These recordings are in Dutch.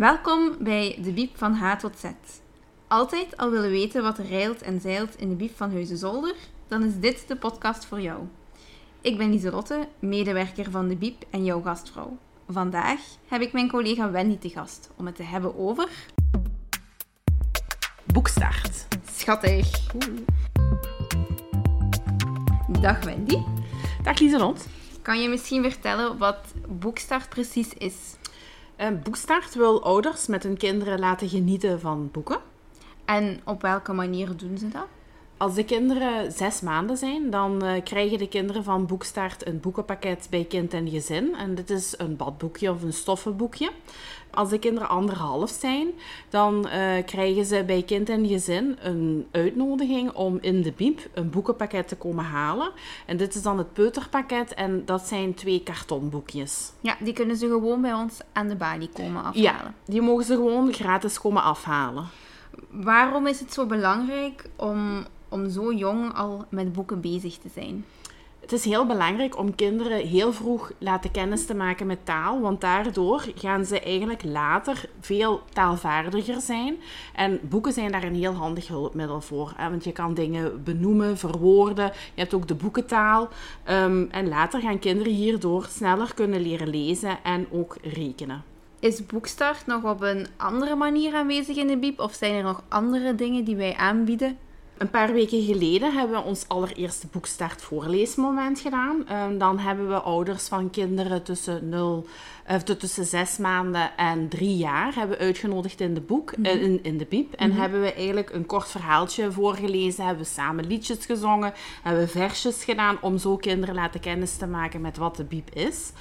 Welkom bij de Biep van H tot Z. Altijd al willen weten wat er reilt en zeilt in de Biep van Huizenzolder? Dan is dit de podcast voor jou. Ik ben Lieselotte, medewerker van de Biep en jouw gastvrouw. Vandaag heb ik mijn collega Wendy te gast om het te hebben over... Boekstart. Schattig. Dag Wendy. Dag Lieselot. Kan je misschien vertellen wat Boekstart precies is? Een boekstart wil ouders met hun kinderen laten genieten van boeken. En op welke manier doen ze dat? Als de kinderen zes maanden zijn, dan eh, krijgen de kinderen van Boekstart een boekenpakket bij kind en gezin. En dit is een badboekje of een stoffenboekje. Als de kinderen anderhalf zijn, dan eh, krijgen ze bij kind en gezin een uitnodiging om in de biep een boekenpakket te komen halen. En dit is dan het peuterpakket en dat zijn twee kartonboekjes. Ja, die kunnen ze gewoon bij ons aan de balie komen afhalen. Ja, die mogen ze gewoon gratis komen afhalen. Waarom is het zo belangrijk om, om zo jong al met boeken bezig te zijn? Het is heel belangrijk om kinderen heel vroeg laten kennis te maken met taal, want daardoor gaan ze eigenlijk later veel taalvaardiger zijn. En boeken zijn daar een heel handig hulpmiddel voor, hè? want je kan dingen benoemen, verwoorden. Je hebt ook de boekentaal. Um, en later gaan kinderen hierdoor sneller kunnen leren lezen en ook rekenen. Is Boekstart nog op een andere manier aanwezig in de Biep? Of zijn er nog andere dingen die wij aanbieden? Een paar weken geleden hebben we ons allereerste boekstart voorleesmoment gedaan. Um, dan hebben we ouders van kinderen tussen, 0, uh, tussen 6 maanden en 3 jaar hebben uitgenodigd in de, boek, mm -hmm. uh, in, in de biep. En mm -hmm. hebben we eigenlijk een kort verhaaltje voorgelezen. Hebben we samen liedjes gezongen. Hebben we versjes gedaan om zo kinderen laten kennis te maken met wat de biep is.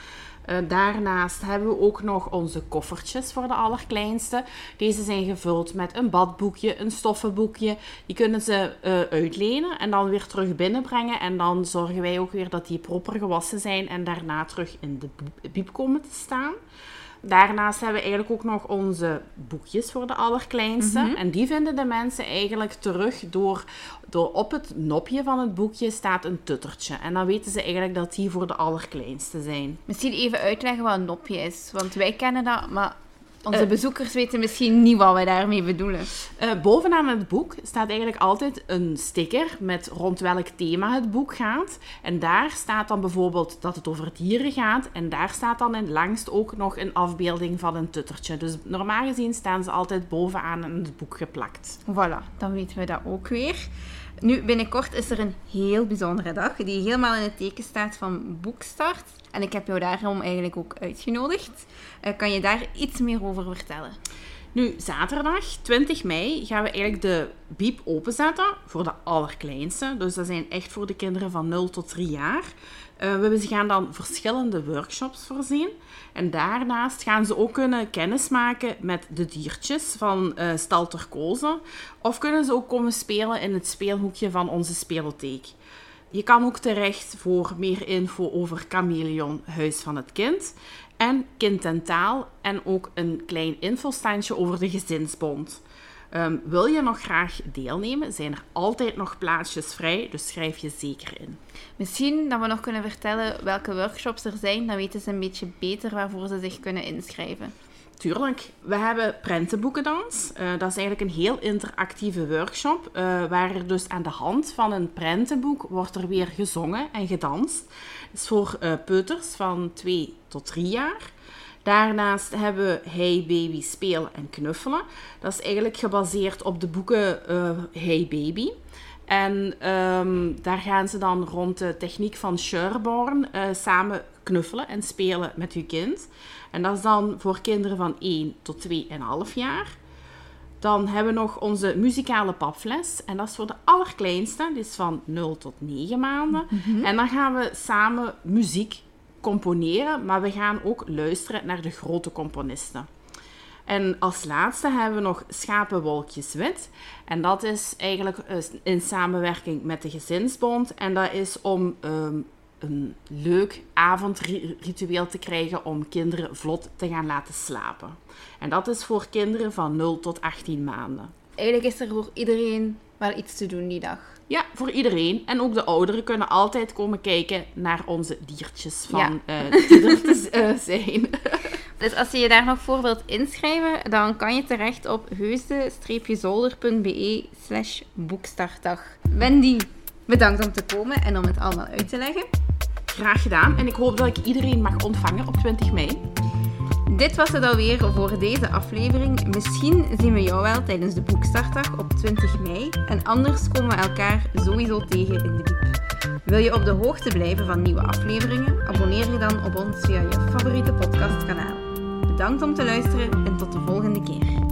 Uh, daarnaast hebben we ook nog onze koffertjes voor de allerkleinste. Deze zijn gevuld met een badboekje, een stoffenboekje. Die kunnen ze uh, uitlenen en dan weer terug binnenbrengen. En dan zorgen wij ook weer dat die proper gewassen zijn en daarna terug in de biep komen te staan. Daarnaast hebben we eigenlijk ook nog onze boekjes voor de allerkleinste. Mm -hmm. En die vinden de mensen eigenlijk terug door, door op het nopje van het boekje staat een tuttertje. En dan weten ze eigenlijk dat die voor de allerkleinste zijn. Misschien even uitleggen wat een nopje is. Want wij kennen dat, maar onze uh, bezoekers weten misschien niet wat wij daarmee bedoelen. Uh, bovenaan het boek staat eigenlijk altijd een sticker met rond welk thema het boek gaat. En daar staat dan bijvoorbeeld dat het over dieren gaat. En daar staat dan in langst ook nog een afbeelding van een tuttertje. Dus normaal gezien staan ze altijd bovenaan in het boek geplakt. Voilà, dan weten we dat ook weer. Nu, binnenkort is er een heel bijzondere dag die helemaal in het teken staat van Boekstart. En ik heb jou daarom eigenlijk ook uitgenodigd. Uh, kan je daar iets meer over vertellen? Nu, zaterdag 20 mei gaan we eigenlijk de biep openzetten voor de allerkleinste. Dus dat zijn echt voor de kinderen van 0 tot 3 jaar. Uh, we gaan dan verschillende workshops voorzien. En daarnaast gaan ze ook kunnen kennismaken met de diertjes van uh, Stal Turkose. Of kunnen ze ook komen spelen in het speelhoekje van onze spelotheek. Je kan ook terecht voor meer info over Chameleon, Huis van het Kind. En Kind en Taal. En ook een klein infostandje over de Gezinsbond. Um, wil je nog graag deelnemen, zijn er altijd nog plaatsjes vrij, dus schrijf je zeker in. Misschien dat we nog kunnen vertellen welke workshops er zijn, dan weten ze een beetje beter waarvoor ze zich kunnen inschrijven. Tuurlijk. We hebben prentenboekendans. Uh, dat is eigenlijk een heel interactieve workshop, uh, waar er dus aan de hand van een prentenboek wordt er weer gezongen en gedanst. Dat is voor uh, peuters van 2 tot 3 jaar. Daarnaast hebben we Hey Baby Spelen en Knuffelen. Dat is eigenlijk gebaseerd op de boeken Hey Baby. En um, daar gaan ze dan rond de techniek van Sherborne samen knuffelen en spelen met uw kind. En dat is dan voor kinderen van 1 tot 2,5 jaar. Dan hebben we nog onze muzikale papfles. En dat is voor de allerkleinste. Die is van 0 tot 9 maanden. Mm -hmm. En dan gaan we samen muziek componeren, maar we gaan ook luisteren naar de grote componisten. En als laatste hebben we nog Schapenwolkjes Wit. En dat is eigenlijk in samenwerking met de Gezinsbond. En dat is om um, een leuk avondritueel te krijgen om kinderen vlot te gaan laten slapen. En dat is voor kinderen van 0 tot 18 maanden. Eigenlijk is er voor iedereen wel iets te doen die dag. Ja, voor iedereen. En ook de ouderen kunnen altijd komen kijken naar onze diertjes van, ja. uh, die er te uh, zijn. Dus als je je daar nog voor wilt inschrijven, dan kan je terecht op heusde-zolder.be slash boekstartdag. Wendy, bedankt om te komen en om het allemaal uit te leggen. Graag gedaan en ik hoop dat ik iedereen mag ontvangen op 20 mei. Dit was het alweer voor deze aflevering. Misschien zien we jou wel tijdens de boekstartdag op 20 mei. En anders komen we elkaar sowieso tegen in de diep. Wil je op de hoogte blijven van nieuwe afleveringen? Abonneer je dan op ons via je favoriete podcastkanaal. Bedankt om te luisteren en tot de volgende keer.